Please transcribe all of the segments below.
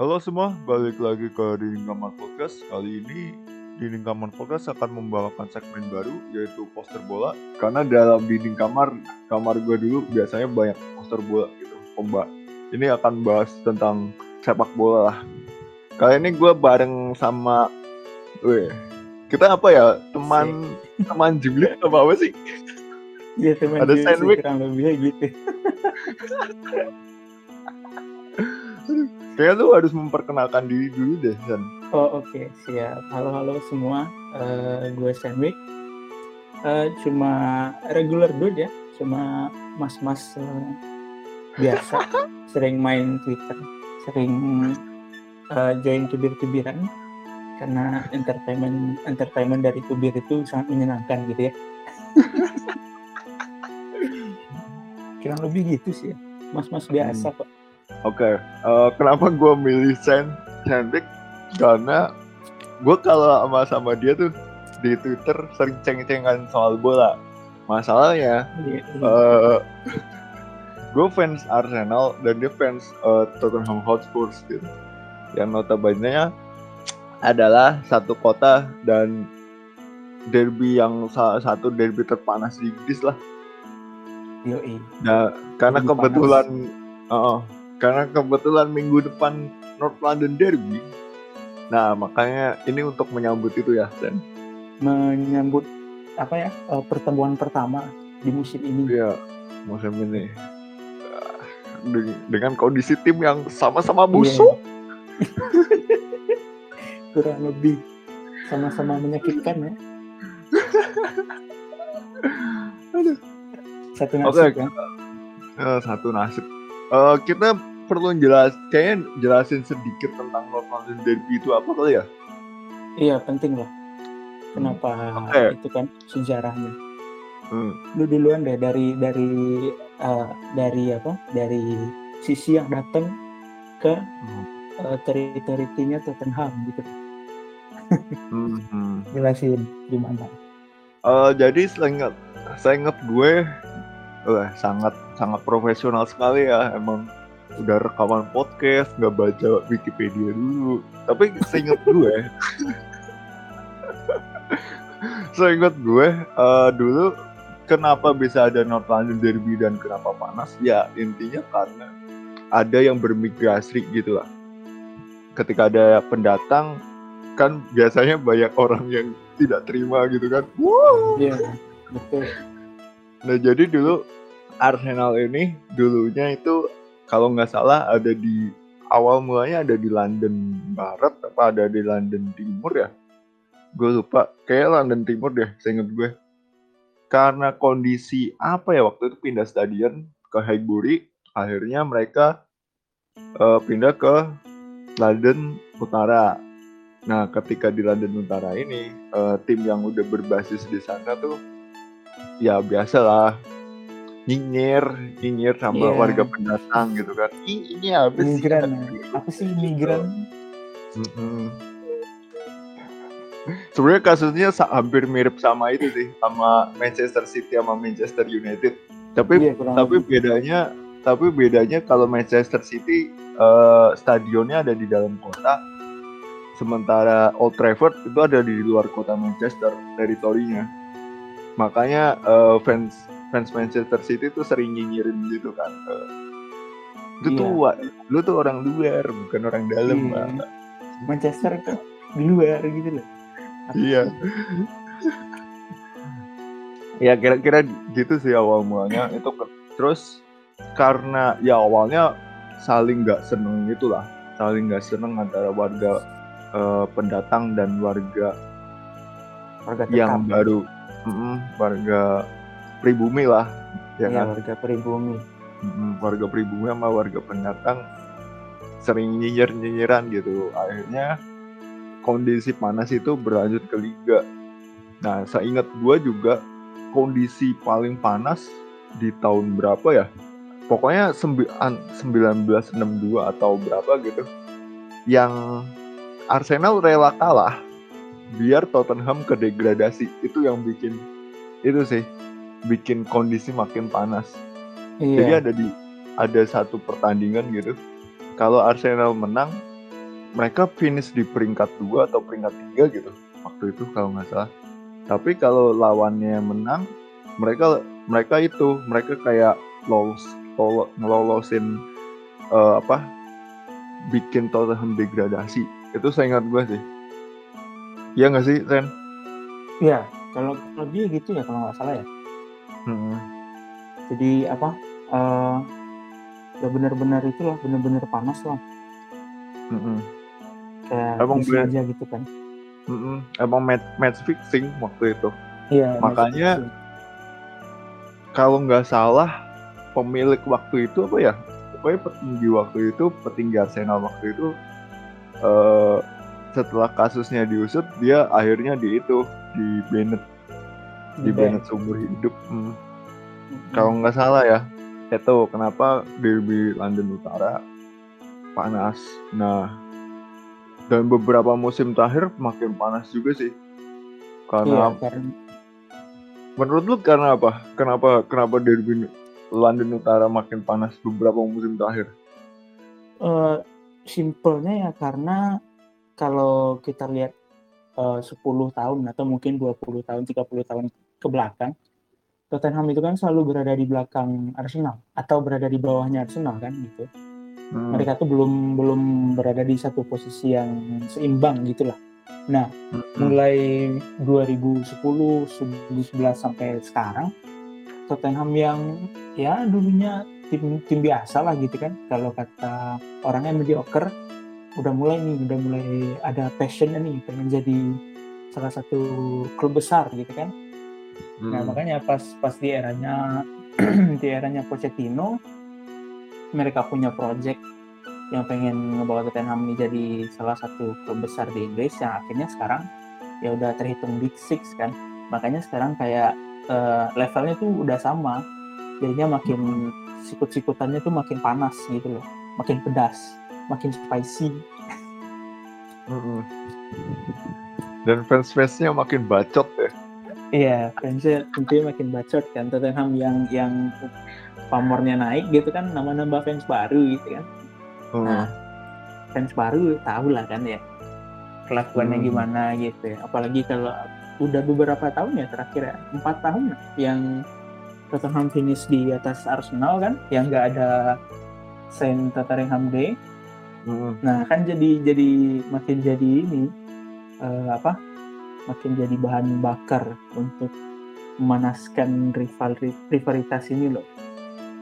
Halo semua, balik lagi ke Dinding Kamar Podcast. Kali ini Dinding Kamar Podcast akan membawakan segmen baru yaitu poster bola. Karena dalam dinding kamar, kamar gue dulu biasanya banyak poster bola gitu, pomba. Ini akan bahas tentang sepak bola lah. Kali ini gue bareng sama, weh, kita apa ya, teman teman julid apa apa sih? Iya teman Ada sandwich. kurang lebihnya gitu. Kayaknya lu harus memperkenalkan diri dulu deh, San. Oh oke siap. Halo halo semua. Eh, gue Sandwich. Eh, cuma regular dude ya. Cuma mas-mas eh, biasa. sering main Twitter. Sering eh, join tubir-tubiran. Karena entertainment entertainment dari tubir itu sangat menyenangkan gitu ya. Kurang lebih gitu sih ya. Mas-mas biasa kok. Oke, eh, kenapa gue milih Sen Sandvik? Karena gue kalau sama sama dia tuh di Twitter sering ceng-cengan soal bola. Masalahnya, Iya, iya. eh gue fans Arsenal dan dia fans eh, Tottenham Hotspur gitu. Yang notabene adalah satu kota dan derby yang salah satu derby terpanas di Inggris lah. Yoi. Nah, karena kebetulan, oh, karena kebetulan minggu depan North London Derby. Nah, makanya ini untuk menyambut itu ya, Sen. menyambut apa ya eh, pertemuan pertama di musim ini. Iya, musim ini. Deng- Dengan kondisi tim yang sama-sama busuk. Kurang lebih sama-sama menyakitkan ya. Aduh. Satu nasib kan. Eh, satu nasib. Eh, kita perlu jelas, kayaknya jelasin sedikit tentang North London Derby itu apa kali ya? Iya penting lah. Kenapa Oke. itu kan sejarahnya. Hmm. Lu duluan deh dari dari eh, dari apa? Dari sisi yang datang ke uh, teritorinya Tottenham gitu. Hmm, hmm. Jelasin gimana? Eh, jadi seingat saya ingat gue wah, sangat sangat profesional sekali ya emang udah rekaman podcast nggak baca Wikipedia dulu tapi seingat gue seingat gue eh, dulu kenapa bisa ada North London Derby dan kenapa panas ya intinya karena ada yang bermigrasi gitu lah ketika ada pendatang kan biasanya banyak orang yang tidak terima gitu kan Wow. Iya betul. Nah jadi dulu Arsenal ini dulunya itu kalau nggak salah ada di awal mulanya ada di London Barat apa ada di London Timur ya? Gue lupa. Kayak London Timur deh, seinget gue. Karena kondisi apa ya waktu itu pindah stadion ke Highbury, akhirnya mereka eh, pindah ke London Utara. Nah, ketika di London Utara ini, eh, tim yang udah berbasis di sana tuh ya biasalah nyinyir nyinyir sama Iya. warga pendatang gitu kan Ih, ini habis sih Migran. Apa sih migran? Mm-mm. sebenarnya kasusnya hampir mirip sama itu sih sama Manchester City sama Manchester United tapi kurang tapi lebih. bedanya tapi bedanya kalau Manchester City eh, stadionnya ada di dalam kota sementara Old Trafford itu ada di luar kota Manchester teritorinya makanya eh, fans fans Manchester City tuh sering nyinyirin gitu kan eh, lu tuh Iya. lu tuh orang luar bukan orang dalam Iya. Pak." Manchester itu di luar gitu loh. Iya ya kira-kira gitu sih awal mulanya itu terus karena ya awalnya saling nggak seneng gitulah saling nggak seneng antara warga eh, pendatang dan warga Warga yang baru mm, warga pribumi lah ya Iya, kan? warga pribumi. Warga pribumi sama warga pendatang sering nyinyir nyinyiran gitu. Akhirnya kondisi panas itu berlanjut ke liga. Nah saya ingat gua juga kondisi paling panas di tahun berapa ya? Pokoknya sembi- an- 1962 atau berapa gitu. Yang Arsenal rela kalah biar Tottenham ke degradasi. Itu yang bikin itu sih bikin kondisi makin panas. Jadi Iya. ada di ada satu pertandingan gitu. Kalau Arsenal menang, mereka finish di peringkat dua atau peringkat tiga gitu. Waktu itu kalau nggak salah. Tapi kalau lawannya menang mereka mereka itu mereka kayak lolos lolo, ngelolosin uh, apa bikin Tottenham degradasi. Itu saya ingat gue sih. Iya nggak sih Ren? Iya. Kalau lebih gitu ya kalau nggak salah ya hmm. jadi apa uh, ya benar-benar itulah benar-benar panas lah hmm. kayak Emang bisa bener. aja gitu kan Mm-mm. emang match, match fixing waktu itu iya Makanya- kalau nggak salah pemilik waktu itu apa ya pokoknya petinggi waktu itu petinggi Arsenal waktu itu eh setelah kasusnya diusut dia akhirnya di itu di Bennett di Bennett seumur hidup Hmm. kalau nggak salah ya itu kenapa derby London Utara panas. Nah dan beberapa musim terakhir makin panas juga sih. Iya karena karena menurut lu karena apa? Kenapa kenapa derby London Utara makin panas beberapa musim terakhir? Eh, simpelnya ya karena kalau kita lihat eh, 10 tahun atau mungkin 20 tahun 30 tahun ke belakang Tottenham itu kan selalu berada di belakang Arsenal atau berada di bawahnya Arsenal kan gitu. Hmm, mereka tuh belum belum berada di satu posisi yang seimbang gitulah nah hmm, mulai 2010 2011 sampai sekarang Tottenham yang ya dulunya tim tim biasa lah gitu kan. Kalau kata orangnya mediocre udah mulai nih udah mulai ada passionnya nih pengen jadi salah satu klub besar gitu kan hmm, nah makanya pas pas di eranya di eranya Pochettino mereka punya project yang pengen ngebawa Tottenham ini jadi salah satu klub besar di Inggris yang akhirnya sekarang ya udah terhitung Big Six kan. Makanya sekarang kayak eh, levelnya tuh udah sama. Jadinya makin sikut-sikutannya tuh makin panas gitu loh. Makin pedas makin spicy. Hmm. dan fans-fansnya makin bacot ya iya fansnya tentunya makin bacot kan Tottenham yang yang pamornya naik gitu kan nama-nambah fans baru gitu kan Hmm, Nah, fans baru tahu lah kan ya kelakuannya Hmm. gimana gitu ya. Apalagi kalau udah beberapa tahun ya terakhir ya empat tahun yang Tottenham finish di atas Arsenal kan, yang nggak ada Saint Tottenham Day. hmm, Nah kan jadi jadi makin jadi ini eh, apa? Makin jadi bahan bakar untuk memanaskan rival rivalitas ini loh.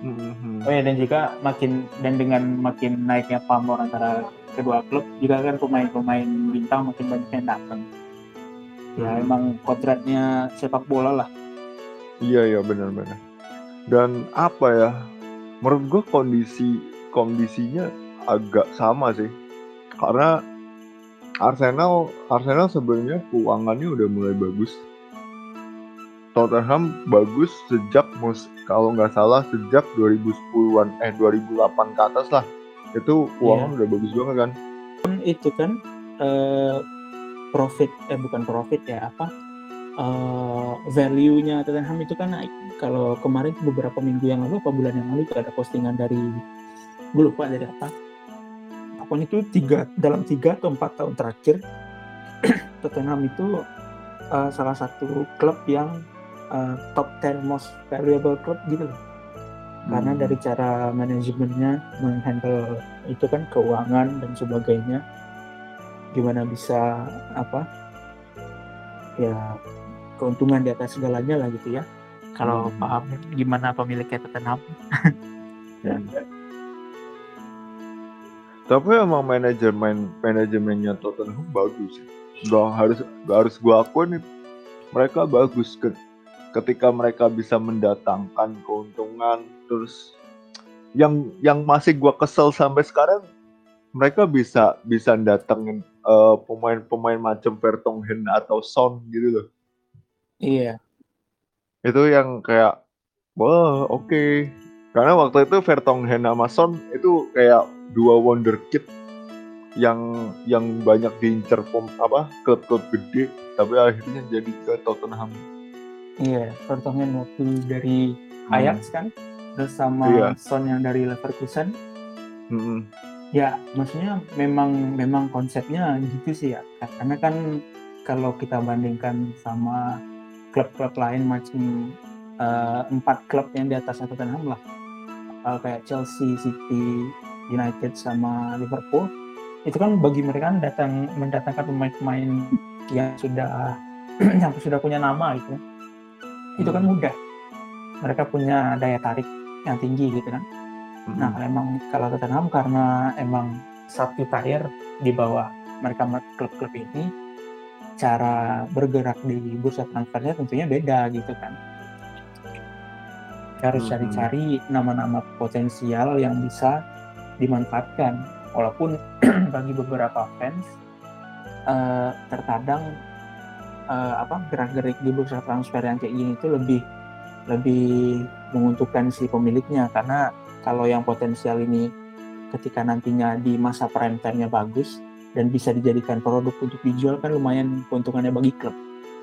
hmm, hmm. Oh ya dan juga makin dan dengan makin naiknya pamor antara kedua klub juga kan pemain-pemain bintang makin banyak yang datang. Ya Hmm. emang kodratnya sepak bola lah. Iya iya benar-benar. Dan apa ya? Menurut gue kondisi kondisinya agak sama sih. Karena Arsenal Arsenal sebenarnya keuangannya udah mulai bagus. Tottenham bagus sejak mus kalau nggak salah sejak 2010-an eh 2008 ke atas lah. Itu keuangan udah bagus banget kan. Kan itu kan eh, profit eh bukan profit ya apa eh, value-nya Tottenham itu kan naik. Kalau kemarin beberapa minggu yang lalu apa bulan yang lalu itu ada postingan dari gue lupa dari apa. Pokoknya itu tiga dalam tiga atau empat tahun terakhir Tottenham itu eh, salah satu klub yang eh, top 10 most valuable club gitu loh. Karena Hmm. dari cara manajemennya menghandle itu kan keuangan dan sebagainya gimana bisa apa ya keuntungan di atas segalanya lah gitu ya kalau Hmm. paham gimana pemiliknya Tottenham Tapi emang manajemen manajemennya Tottenham bagus. Gak harus gak harus gua akuin nih, mereka bagus ke, ketika mereka bisa mendatangkan keuntungan terus yang yang masih gua kesel sampai sekarang mereka bisa bisa datengin eh, pemain-pemain macam Vertonghen atau Son gitu loh. iya Itu yang kayak wah oke. Karena waktu itu Vertonghen sama Son itu kayak dua wonderkid yang yang banyak diincar apa klub-klub gede tapi akhirnya jadi ke Tottenham. iya Vertonghen waktu dari Ajax kan terus sama Iya. Son yang dari Leverkusen Mm-mm. Ya, maksudnya memang memang konsepnya gitu sih ya. Karena kan kalau kita bandingkan sama klub-klub lain macam uh, empat klub yang di atas Tottenham lah, uh, kayak Chelsea, City, United sama Liverpool, itu kan bagi mereka kan datang mendatangkan pemain-pemain yang sudah yang sudah punya nama gitu, itu kan hmm. mudah. Mereka punya daya tarik yang tinggi gitu kan Nah, emang kalau Tottenham karena emang satu tier di bawah mereka klub-klub ini, cara bergerak di bursa transfernya tentunya beda gitu kan. Harus cari-cari nama-nama potensial yang bisa dimanfaatkan. Walaupun bagi beberapa fans uh, terkadang uh, apa gerak-gerik di bursa transfer yang kayak gini itu lebih lebih menguntungkan si pemiliknya karena kalau yang potensial ini ketika nantinya di masa prime time-nya bagus dan bisa dijadikan produk untuk dijual kan lumayan keuntungannya bagi klub.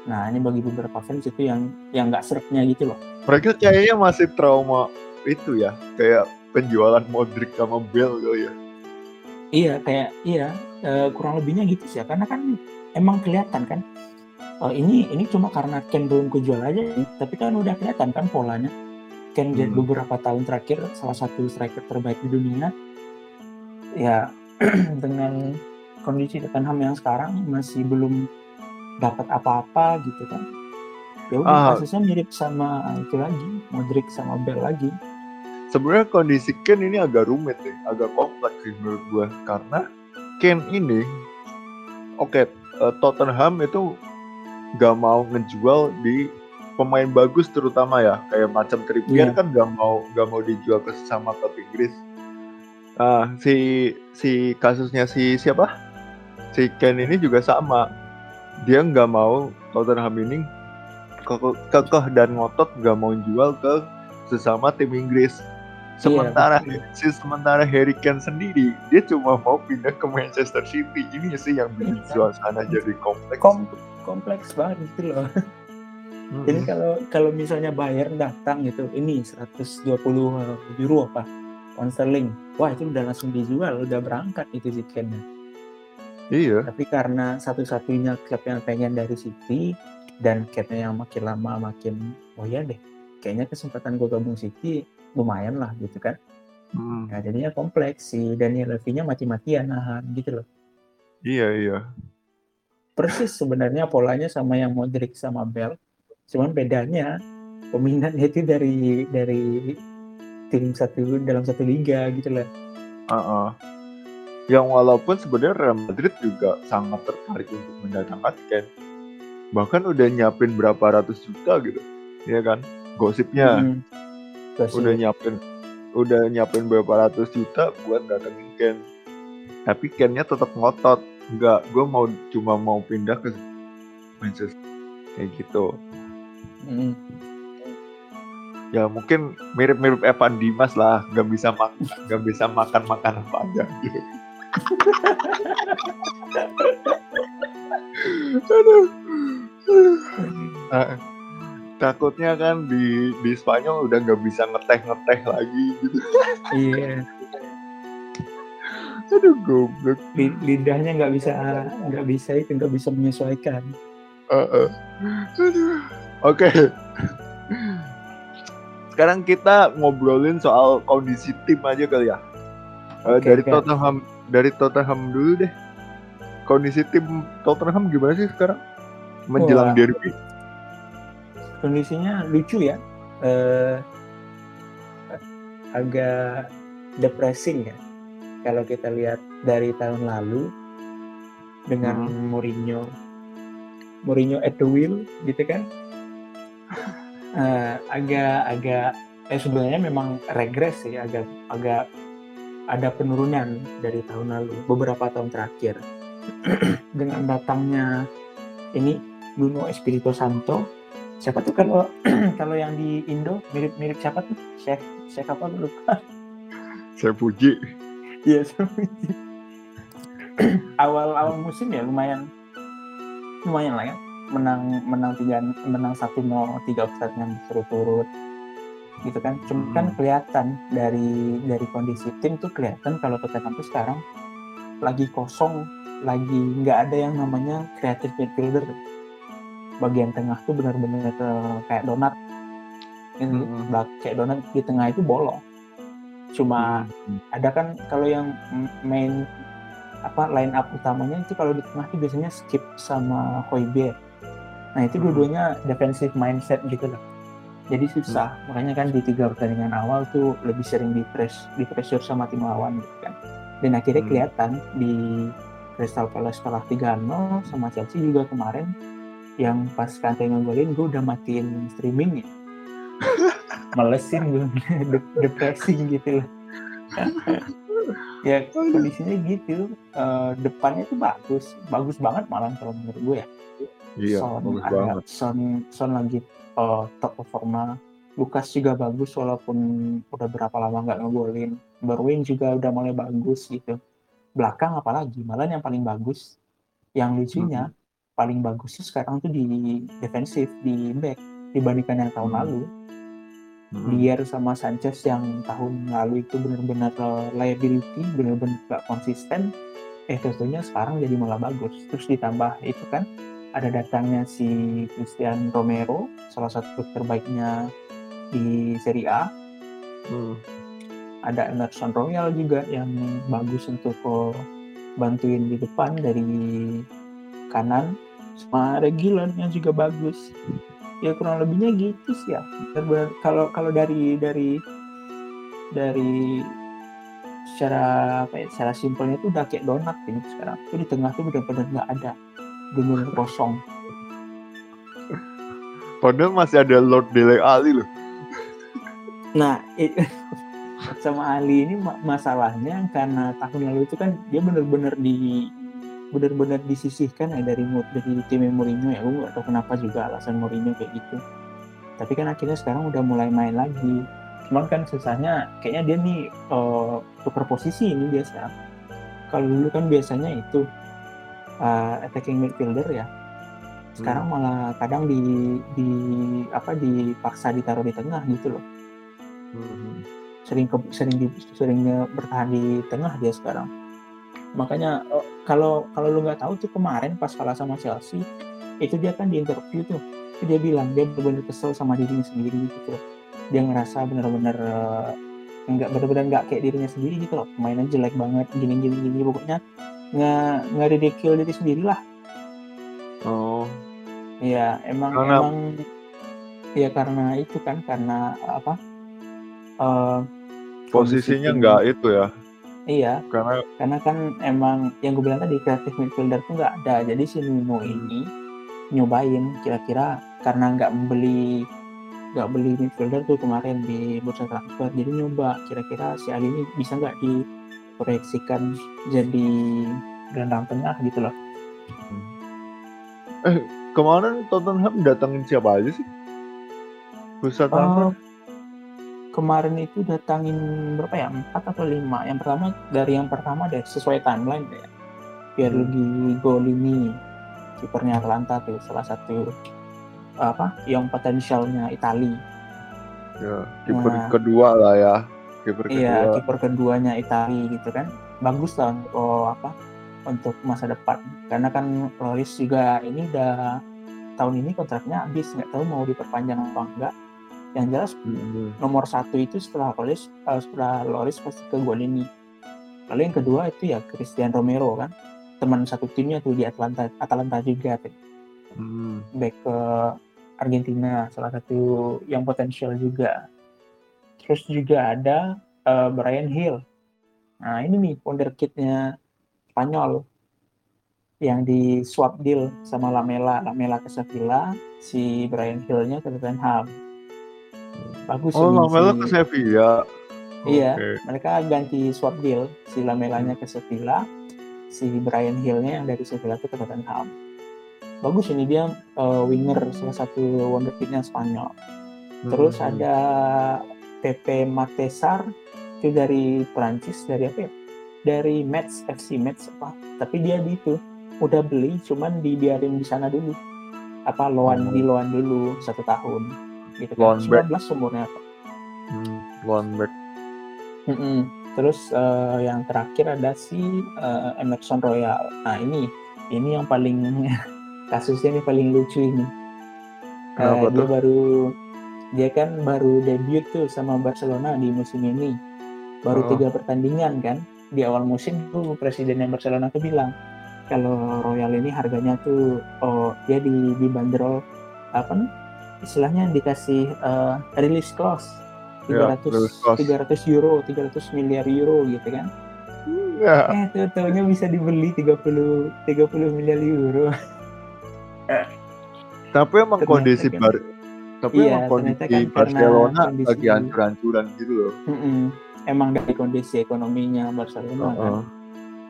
Nah ini bagi beberapa fans itu yang yang nggak seretnya gitu loh. Mereka kayaknya masih trauma itu ya, kayak penjualan Modric sama Bell gitu ya. Iya kayak iya e, kurang lebihnya gitu sih ya karena kan emang kelihatan kan e, ini ini cuma karena Ken belum kejual aja tapi kan udah kelihatan kan polanya Ken hmm. beberapa tahun terakhir salah satu striker terbaik di dunia ya dengan kondisi Tottenham yang sekarang masih belum dapat apa-apa gitu kan ya udah ah. kasusnya mirip sama itu lagi Modric sama Bell lagi sebenarnya kondisi Ken ini agak rumit nih agak kompleks sih menurut gue karena Ken ini oke okay, uh, eh, Tottenham itu gak mau ngejual di pemain bagus terutama ya kayak macam Trippier yeah. kan gak mau gak mau dijual ke sesama klub Inggris. Uh, si si kasusnya si siapa? Si Ken ini juga sama. Dia nggak mau Tottenham ini kekeh dan ngotot nggak mau jual ke sesama tim Inggris. Iya, sementara yeah, si sementara Harry Kane sendiri dia cuma mau pindah ke Manchester City. Ini sih yang bikin iya. suasana jadi kompleks. Kom kompleks banget itu loh. Hmm. Jadi kalau kalau misalnya Bayern datang gitu, ini 120 euro apa pound sterling, wah itu udah langsung dijual, udah berangkat itu si Ken. Iya. Tapi karena satu-satunya klub yang pengen dari City dan Kennya yang makin lama makin, oh ya deh, kayaknya kesempatan gue gabung City lumayan lah gitu kan. Hmm. Nah, jadinya kompleks si Daniel Levy-nya mati-matian nahan gitu loh. Iya iya. Persis sebenarnya polanya sama yang Modric sama Bell cuman bedanya peminatnya itu dari dari tim satu dalam satu liga gitu lah uh -uh. yang walaupun sebenarnya Real Madrid juga sangat tertarik untuk mendatangkan Ken bahkan udah nyiapin berapa ratus juta gitu ya kan gosipnya hmm. Gosip. udah nyiapin udah nyiapin berapa ratus juta buat datengin Ken tapi Kennya tetap ngotot enggak gue mau cuma mau pindah ke Manchester kayak gitu Hmm. Ya mungkin mirip-mirip Evan Dimas lah, nggak bisa makan, nggak bisa makan makanan aja gitu. Aduh. Takutnya kan di di Spanyol udah nggak bisa ngeteh ngeteh lagi gitu. Iya. Aduh goblok. Lidahnya nggak bisa nggak bisa itu nggak bisa menyesuaikan. Uh -uh. Oke. Okay. Sekarang kita ngobrolin soal kondisi tim aja kali ya. Uh, dari okay. Tottenham dari Tottenham dulu deh. Kondisi tim Tottenham gimana sih sekarang? Menjelang Wah. derby. Kondisinya lucu ya. Uh, agak depressing ya. Kalau kita lihat dari tahun lalu dengan hmm. Mourinho Mourinho at the wheel gitu kan uh, agak agak eh sebenarnya memang regres sih agak agak ada penurunan dari tahun lalu beberapa tahun terakhir dengan datangnya ini Bruno Espirito Santo siapa tuh kalau kalau yang di Indo mirip-mirip siapa tuh? Chef Chef apa dulu saya puji. Iya saya puji. Awal awal musim ya lumayan lumayan lah ya. Menang menang tiga menang satu nol tiga pertandingan berturut-turut. Gitu kan cuma kan Hmm. kelihatan dari dari kondisi tim tuh kelihatan kalau Tottenham tuh sekarang lagi kosong lagi nggak ada yang namanya creative midfielder bagian tengah tuh benar-benar eh, kayak donat ini Hmm. belak- kayak donat di tengah itu bolong cuma Hmm. ada kan kalau yang main apa line up utamanya itu kalau di tengah itu biasanya skip sama Hoiberg nah itu Hmm. dua-duanya defensive mindset gitu loh jadi susah makanya kan di tiga pertandingan awal tuh lebih sering di press di pressure sama tim lawan gitu kan dan akhirnya Hmm. kelihatan di Crystal Palace kalah 3-0 sama Chelsea juga kemarin yang pas Kante ngegolin gue udah matiin streamingnya. Malesin gue De- depressing gitu loh. Ya kondisinya gitu. Eh, depannya tuh bagus. Bagus banget malah kalau menurut gue ya. Iya, Son bagus ada banget. Son Son lagi eh, top performa Lukas juga bagus walaupun udah berapa lama nggak ngegolin Berwin juga udah mulai bagus gitu. Belakang apalagi? Malah yang paling bagus. Yang lucunya paling bagus tuh sekarang tuh di defensif di back dibandingkan yang tahun Hmm. lalu Hmm. Dier sama Sanchez yang tahun lalu itu benar-benar uh, liability, benar-benar gak konsisten. Eh tentunya sekarang jadi malah bagus. Terus ditambah itu kan ada datangnya si Christian Romero, salah satu terbaiknya di Serie A. Hmm. Ada Emerson Royal juga yang bagus untuk uh, bantuin di depan dari kanan. Sama Reguilon yang juga bagus. Ya kurang lebihnya gitu sih ya. Kalau kalau dari dari dari secara apa ya, secara simpelnya itu udah kayak donat ini sekarang. Itu di tengah tuh benar-benar nggak ada, benar kosong. Padahal masih ada Lord Dele Ali loh. Nah, i- sama Ali ini ma- masalahnya karena tahun lalu itu kan dia benar-benar di benar-benar disisihkan ya dari dari tim Mourinho ya. Gue tahu kenapa juga alasan Mourinho kayak gitu. Tapi kan akhirnya sekarang udah mulai main lagi. Cuman kan susahnya kayaknya dia nih eh, tukar posisi ini dia sekarang. Kalau dulu kan biasanya itu eh, attacking midfielder ya. Sekarang malah kadang di di apa dipaksa ditaruh di tengah gitu loh Hmm. sering ke, sering di, seringnya bertahan di tengah dia sekarang makanya eh, kalau kalau lu nggak tahu tuh kemarin pas kalah sama Chelsea itu dia kan di interview tuh dia bilang dia benar-benar kesel sama dirinya sendiri gitu loh. dia ngerasa benar-benar eh, nggak benar-benar nggak kayak dirinya sendiri gitu loh mainnya jelek banget gini gini gini pokoknya nggak nggak ridicule diri sendiri lah Oh. Iya, emang Karena- emang ya karena itu kan karena apa? eh, Posisinya nggak itu ya. Iya, Karena karena kan emang yang gue bilang tadi kreatif midfielder tuh nggak ada. Jadi si Nuno ini nyobain kira-kira karena nggak membeli nggak beli midfielder tuh kemarin di bursa transfer. Jadi nyoba kira-kira si Ali ini bisa nggak diproyeksikan jadi gelandang tengah gitu loh. kemarin Tottenham datangin siapa aja sih? Eh, transfer? Kemarin itu datangin berapa ya? Empat atau lima. Yang pertama dari yang pertama deh sesuai timeline deh Pierluigi Golini kipernya Atlanta tuh salah satu apa yang potensialnya Itali. Ya, kiper Nah. kedua lah ya. Kiper iya kedua. kiper keduanya Itali gitu kan. Bagus lah untuk oh, apa untuk masa depan. Karena kan Loris juga ini udah tahun ini kontraknya habis. Nggak tahu mau diperpanjang apa enggak yang jelas Hmm. nomor satu itu setelah Loris eh, setelah Loris pasti ke Golini lalu yang kedua itu ya Christian Romero kan? Teman satu timnya tuh di Atlanta Atalanta juga tuh. Hmm. back ke Argentina salah satu yang potensial juga. Terus juga ada eh, Brian Hill. Nah ini nih wonderkidnya Spanyol. Yang di swap deal sama Lamela. Lamela ke Sevilla si Brian Hill-nya ke Tottenham bagus Oh, Lamela si- ke Sevilla. Iya. Oke. mereka ganti swap deal si Lamelanya ke Sevilla si Brian Hill-nya yang dari Sevilla itu ke Tottenham bagus ini dia eh, winger salah satu wonderkidnya Spanyol terus Hmm. ada Pepe Matesar itu dari Perancis dari apa ya dari Metz FC Metz apa tapi dia di itu udah beli cuman dibiarin di sana dulu apa loan Oh. di loan dulu satu tahun gitu kan 19 umurnya apa Hmm, one back. Mm-mm. Terus uh, yang terakhir ada si uh, Emerson Royal. Nah ini ini yang paling kasusnya ini paling lucu ini. Uh, dia baru dia kan baru debut tuh sama Barcelona di musim ini. Baru oh. tiga pertandingan kan. Di awal musim tuh presiden Barcelona tuh bilang kalau Royal ini harganya tuh oh dia di dibanderol apa nih istilahnya dikasih uh, release clause. 300 ya, 300 euro 300 miliar euro gitu kan. Ya. eh tuh tahunya bisa dibeli 30 30 miliar euro. Tapi emang ternyata kondisi kan, bar tapi iya, emang kondisi kan Barcelona kondisi, lagi hancur-hancuran gitu loh. Mm -mm. emang dari kondisi ekonominya Barcelona uh -uh. kan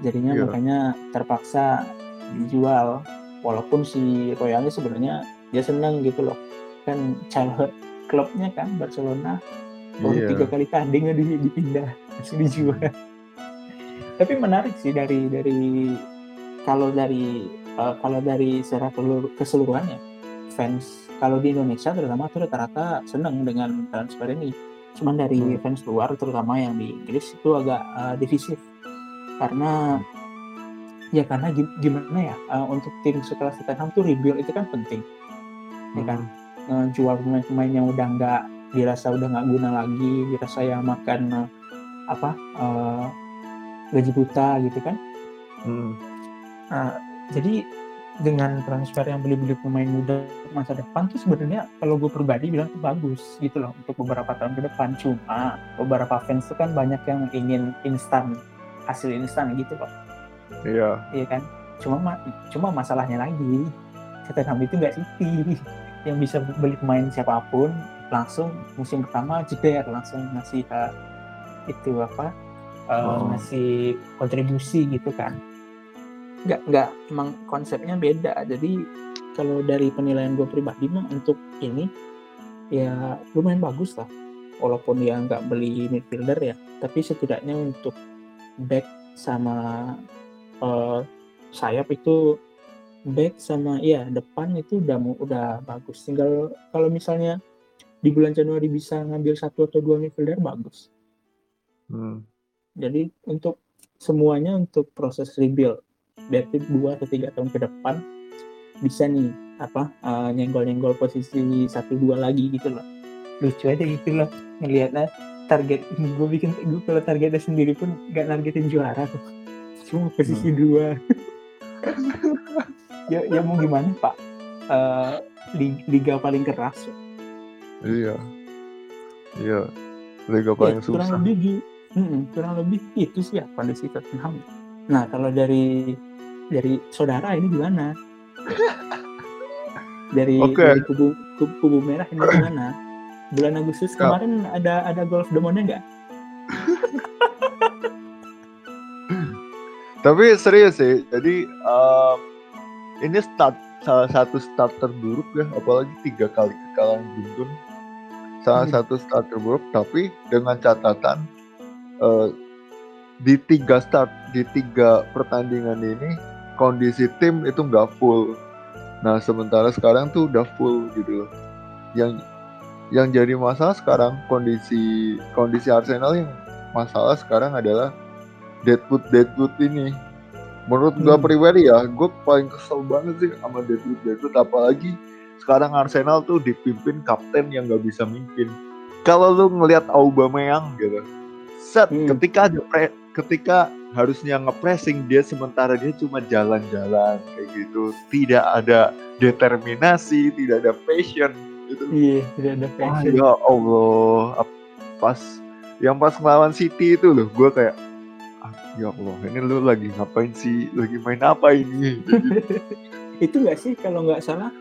jadinya yeah. makanya terpaksa dijual. Walaupun si Royalnya sebenarnya dia seneng gitu loh kan childhood klubnya kan Barcelona. Baru yeah. tiga kali tanding di dipindah masih dijual. Tapi menarik sih dari dari kalau dari uh, kalau dari secara keseluruhannya fans kalau di Indonesia terutama tuh rata-rata seneng dengan transfer ini. Cuman dari hmm. fans luar terutama yang di Inggris itu agak uh, divisif karena ya karena gimana ya uh, untuk tim sekelas Tottenham tuh rebuild itu kan penting. Ya kan? Uh, jual pemain-pemain yang udah nggak dirasa udah nggak guna lagi dirasa yang makan uh, apa uh, gaji buta gitu kan. Hmm. uh, jadi dengan transfer yang beli-beli pemain muda masa depan tuh sebenarnya kalau gue pribadi bilang tuh bagus gitu loh untuk beberapa tahun ke depan. Cuma beberapa fans tuh kan banyak yang ingin instan hasil instan gitu loh iya. Iya kan? Cuma cuma masalahnya lagi Tottenham itu nggak City yang bisa beli pemain siapa pun langsung musim pertama jeder langsung ngasih uh, itu apa uh, oh. ngasih kontribusi gitu kan. Nggak nggak emang konsepnya beda. Jadi kalau dari penilaian gue pribadi mah untuk ini ya lumayan bagus lah. Walaupun dia nggak beli midfielder ya tapi setidaknya untuk back sama uh, sayap itu back sama ya depan itu udah udah bagus. Tinggal kalau misalnya di bulan Januari bisa ngambil satu atau dua midfielder bagus. Hmm. Jadi untuk semuanya untuk proses rebuild berarti dua atau tiga tahun ke depan bisa nih apa uh, nyenggol-nyenggol posisi satu dua lagi gitu loh lucu aja gitu loh ngelihatnya target gue bikin gue kalau targetnya sendiri pun gak nargetin juara tuh cuma posisi hmm. dua ya ya mau gimana pak? Uh, liga paling keras. Iya. Iya. Liga ya, paling ya, susah. kurang lebih mm, kurang lebih itu sih ya kondisi Tottenham. Nah kalau dari dari saudara ini gimana? Dari, okay. dari kubu, kubu kubu merah ini gimana? Bulan Agustus kemarin ada ada golf demonnya nggak? Tapi serius sih jadi uh, ini start salah satu start terburuk ya apalagi tiga kali kekalahan beruntun salah hmm. satu start terburuk tapi dengan catatan uh, di tiga start di tiga pertandingan ini kondisi tim itu nggak full. Nah sementara sekarang tuh udah full gitu loh. Yang yang jadi masalah sekarang kondisi kondisi Arsenal yang masalah sekarang adalah Deadwood Deadwood ini menurut hmm. gue pribadi ya gue paling kesel banget sih sama Deadwood Deadwood apalagi sekarang Arsenal tuh dipimpin kapten yang gak bisa mimpin. Kalau lu ngelihat Aubameyang gitu set hmm. ketika ada pre, ketika harusnya ngepressing dia sementara dia cuma jalan-jalan kayak gitu. Tidak ada determinasi tidak ada passion gitu. Iya tidak ada passion. ya Allah pas yang pas ngelawan City itu loh gue kayak ya Allah ini lu lagi ngapain sih? Lagi main apa ini? Itu gak sih? Kalau nggak salah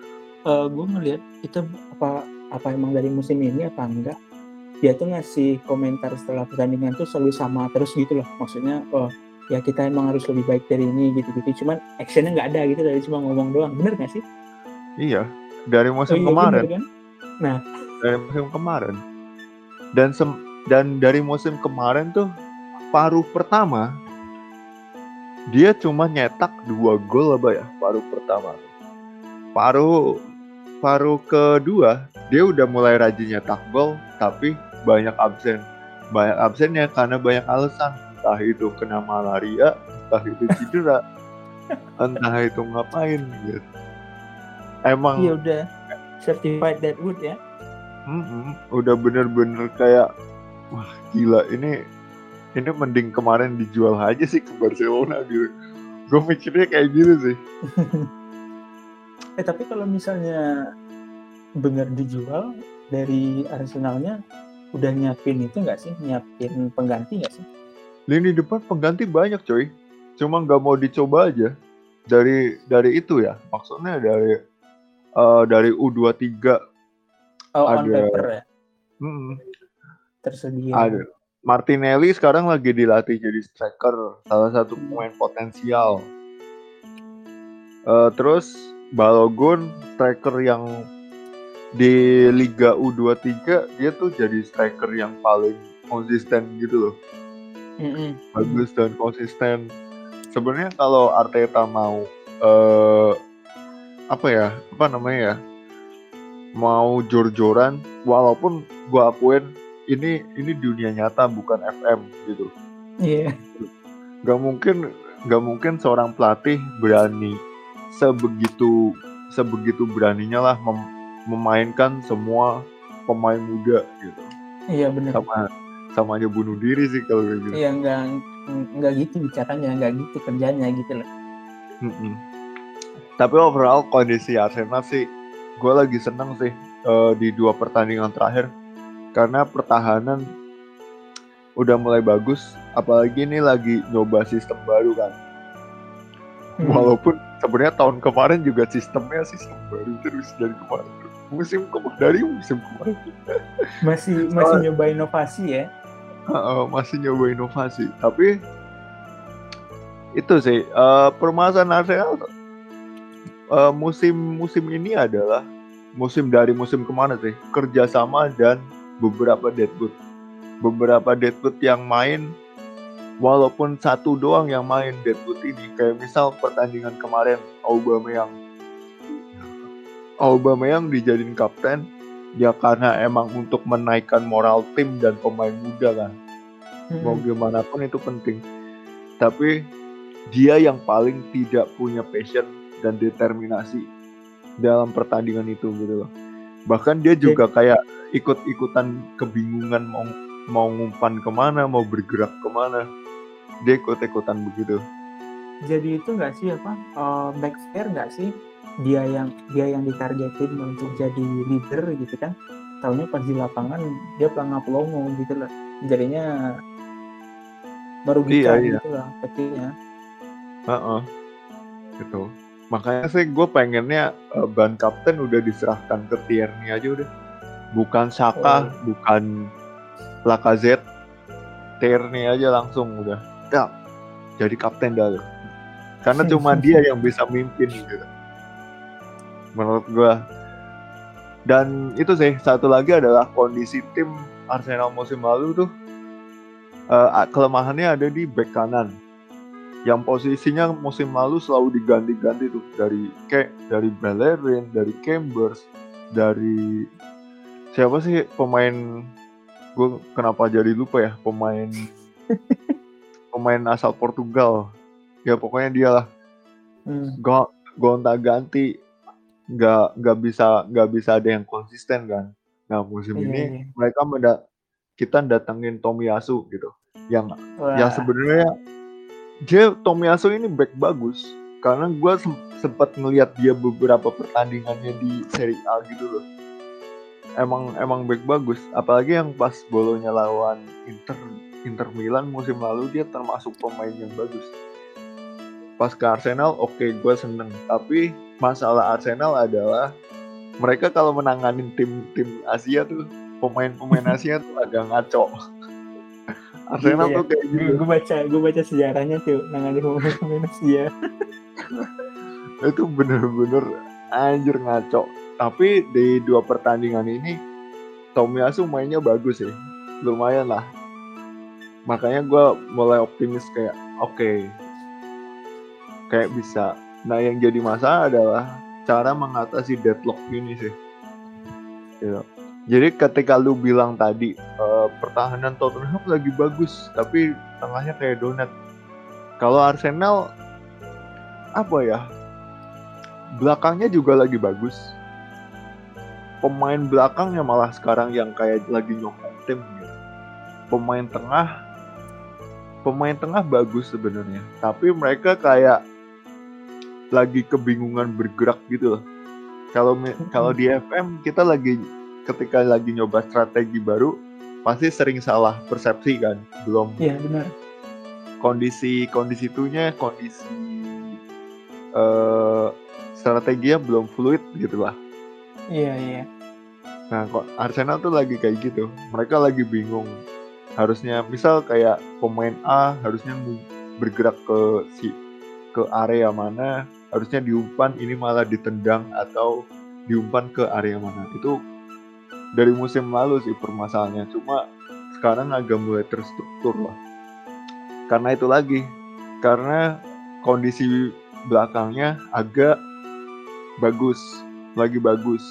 uh, eh, gue ngeliat itu apa apa emang dari musim ini apa enggak? Dia tuh ngasih komentar setelah pertandingan tuh selalu sama terus gitu loh. Maksudnya oh ya kita emang harus lebih baik dari ini gitu-gitu. Cuman actionnya nggak ada gitu dari cuma ngomong doang. Bener gak sih? Iya dari musim oh, iya, kemarin. bener, kan? nah. Dari musim kemarin. Dan sem dan dari musim kemarin tuh paruh pertama dia cuma nyetak dua gol apa ya paruh pertama. Paruh paruh kedua dia udah mulai rajin nyetak gol tapi banyak absen. Banyak absennya karena banyak alasan. Entah itu kena malaria entah itu cedera entah itu ngapain gitu. Emang Iya udah certified Deadwood ya. Mm-mm, udah bener-bener kayak wah gila ini ini mending kemarin dijual aja sih ke Barcelona gitu gue mikirnya kayak gitu sih Eh tapi kalau misalnya bener dijual dari Arsenalnya udah nyiapin itu nggak sih? Nyiapin pengganti nggak sih? lini depan pengganti banyak coy cuma nggak mau dicoba aja dari dari itu ya maksudnya dari eh, dari U23 Oh on Ada. paper ya mm, tersedia. ada Martinelli sekarang lagi dilatih jadi striker salah satu pemain potensial Eh, terus Balogun striker yang di Liga U23 dia tuh jadi striker yang paling konsisten gitu loh Mm-mm. bagus dan konsisten. Sebenarnya kalau Arteta mau eh apa ya? Apa namanya ya? Mau jor-joran walaupun gua akuin ini ini dunia nyata bukan FM gitu. Iya. Gak mungkin gak mungkin seorang pelatih berani sebegitu sebegitu beraninya lah mem- memainkan semua pemain muda gitu. Iya benar. Sama sama aja bunuh diri sih kalau kayak gitu. Iya nggak nggak gitu bicaranya, nggak gitu kerjanya gitu loh. Mm-mm. Tapi overall kondisi Arsenal sih, gue lagi seneng sih eh, di dua pertandingan terakhir karena pertahanan udah mulai bagus. Apalagi ini lagi nyoba sistem baru kan. Hmm. Walaupun sebenarnya tahun kemarin juga sistemnya sistem baru terus dari kemarin. Musim kemarin dari musim kemarin Masih masih nyoba inovasi ya. Heeh, masih nyoba inovasi. Tapi itu sih eh, permasalahan Arsenal eh, musim musim ini adalah musim dari musim ke mana sih kerjasama dan beberapa deadwood beberapa deadwood yang main walaupun satu doang yang main deadwood ini. Kayak misal pertandingan kemarin Aubameyang. Aubameyang dijadiin kapten ya karena emang untuk menaikkan moral tim dan pemain muda kan. Mau Hmm. gimana pun itu penting. Tapi dia yang paling tidak punya passion dan determinasi dalam pertandingan itu gitu loh bahkan dia juga kayak ikut-ikutan kebingungan mau mau ngumpan ke mana mau bergerak ke mana dia ikut-ikutan begitu Jadi itu nggak sih apa eh, backfire nggak sih dia yang dia yang ditargetin untuk jadi leader gitu kan? Tahunya pas di lapangan dia pelangap pelongo gitu loh. Jadinya merugikan Iya, iya. gitu lah petinya. Heeh. gitu makanya sih gue pengennya eh, ban kapten udah diserahkan ke Tierney aja udah. Bukan Saka Oh. bukan Lacazette. Tierney aja langsung udah. Ya. Jadi kapten dah karena cuma dia yang bisa mimpin gitu. Menurut gue dan itu sih satu lagi adalah kondisi tim Arsenal musim lalu tuh. Eh, kelemahannya ada di back kanan yang posisinya musim lalu selalu diganti-ganti tuh. Dari kayak dari Bellerin, dari Chambers, dari siapa sih pemain gue kenapa jadi lupa ya pemain pemain asal Portugal. Ya pokoknya dia lah. Hmm. go gonta ganti nggak nggak bisa nggak bisa ada yang konsisten kan. Nah musim Iya, ini iya. mereka menda kita datengin Tomiyasu gitu. Yang Wah, yang sebenarnya dia Tomiyasu ini back bagus. Karena gue sempat ngelihat dia beberapa pertandingannya di Serie A gitu loh. Emang emang back bagus. Apalagi yang pas bolonya lawan Inter Inter Milan musim lalu dia termasuk pemain yang bagus. Pas ke Arsenal oke gue seneng. Tapi masalah Arsenal adalah mereka kalau menanganin tim-tim Asia tuh pemain-pemain Asia tuh agak ngaco Arsenal Iya, tuh kayak gitu. gue baca gue baca sejarahnya tuh nangani pemain Asia. itu bener-bener anjir ngaco. Tapi di dua pertandingan ini Tomiyasu mainnya bagus sih. Lumayan lah. Makanya gue mulai optimis kayak oke. Kayak bisa. Nah yang jadi masalah adalah cara mengatasi deadlock ini sih. Gitu. Jadi ketika lu bilang tadi uh, pertahanan Tottenham lagi bagus, tapi tengahnya kayak donat. Kalau Arsenal apa ya? Belakangnya juga lagi bagus. Pemain belakangnya malah sekarang yang kayak lagi nyokong tim gitu. Pemain tengah pemain tengah bagus sebenarnya, tapi mereka kayak lagi kebingungan bergerak gitu loh. Kalau kalau di FM kita lagi ketika lagi nyoba strategi baru pasti sering salah persepsi kan, belum. Iya benar. Kondisi kondisi itunya kondisi uh, strateginya belum fluid gitu lah. Iya iya. Nah kok Arsenal tuh lagi kayak gitu, mereka lagi bingung harusnya misal kayak pemain A harusnya bergerak ke si ke area mana harusnya diumpan ini malah ditendang atau diumpan ke area mana itu dari musim lalu sih permasalahannya cuma sekarang agak mulai terstruktur lah karena itu lagi karena kondisi belakangnya agak bagus lagi bagus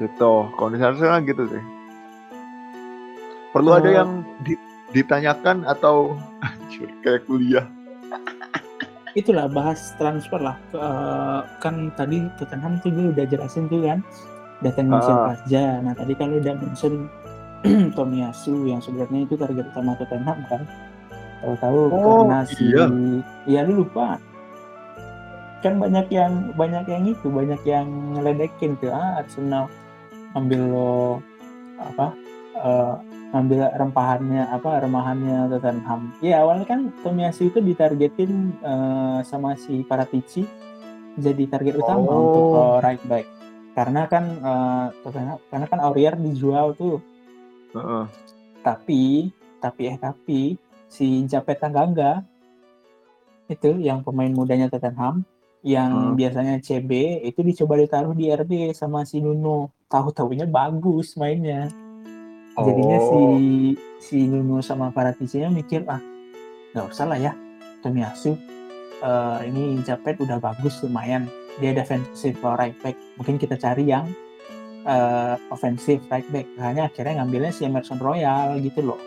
gitu kondisi Arsenal gitu sih Perlu uh, ada oh. yang di, ditanyakan atau kayak kuliah? Itulah bahas transfer lah. Uh, kan tadi Tottenham tuh gue udah jelasin tuh kan datang uh. aja. Nah tadi kalau udah mention Tomiyasu yang sebenarnya itu target utama Tottenham kan. Tahu-tahu oh, karena si iya. ya lu lupa kan banyak yang banyak yang itu banyak yang ngeledekin tuh ah Arsenal ambil lo apa uh, ngambil rempahannya apa remahannya Tottenham. Ya awalnya kan Tomiyasu itu ditargetin uh, sama si Paratici jadi target utama oh. untuk uh, right back. Karena kan uh, karena kan Aurier dijual tuh. Uh -uh. Tapi tapi eh tapi si Japet Tanganga itu yang pemain mudanya Tottenham yang hmm. biasanya CB itu dicoba ditaruh di RB sama si Nuno. Tahu-tahunya bagus mainnya. Jadinya si oh. si Nuno sama Paratisinya mikir ah nggak usah lah ya Tomiyasu uh, ini Japet udah bagus lumayan dia defensive right back mungkin kita cari yang uh, offensive right back hanya akhirnya ngambilnya si Emerson Royal gitu loh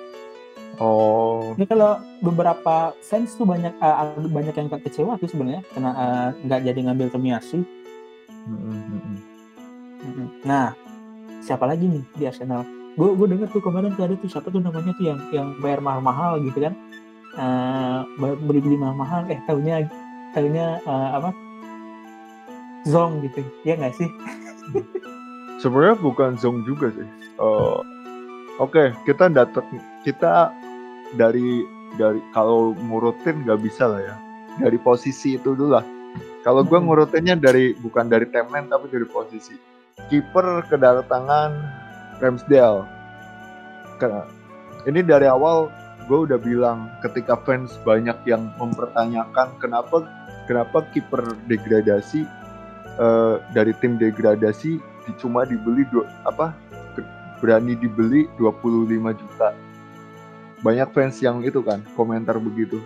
Oh. Ini kalau beberapa fans tuh banyak uh, banyak yang kecewa tuh sebenarnya karena nggak uh, jadi ngambil Tomiyasu. Mm -hmm. Nah, siapa lagi nih di Arsenal? gue gue denger tuh kemarin tuh ada tuh siapa tuh namanya tuh yang yang bayar mahal-mahal gitu kan uh, beli beli mahal-mahal eh tahunya tahunya uh, apa zong gitu. Ya nggak sih? Sebenarnya bukan zong juga sih. Uh, oke okay, kita datang kita dari dari kalau ngurutin nggak bisa lah ya. Dari posisi itu dulu lah. Kalau gue hmm. ngurutinnya dari bukan dari timeline tapi dari posisi. Kiper kedatangan Ramsdale. Karena ini dari awal gue udah bilang ketika fans banyak yang mempertanyakan kenapa kenapa kiper degradasi uh, dari tim degradasi cuma dibeli dua, apa berani dibeli 25 juta. Banyak fans yang itu kan komentar begitu.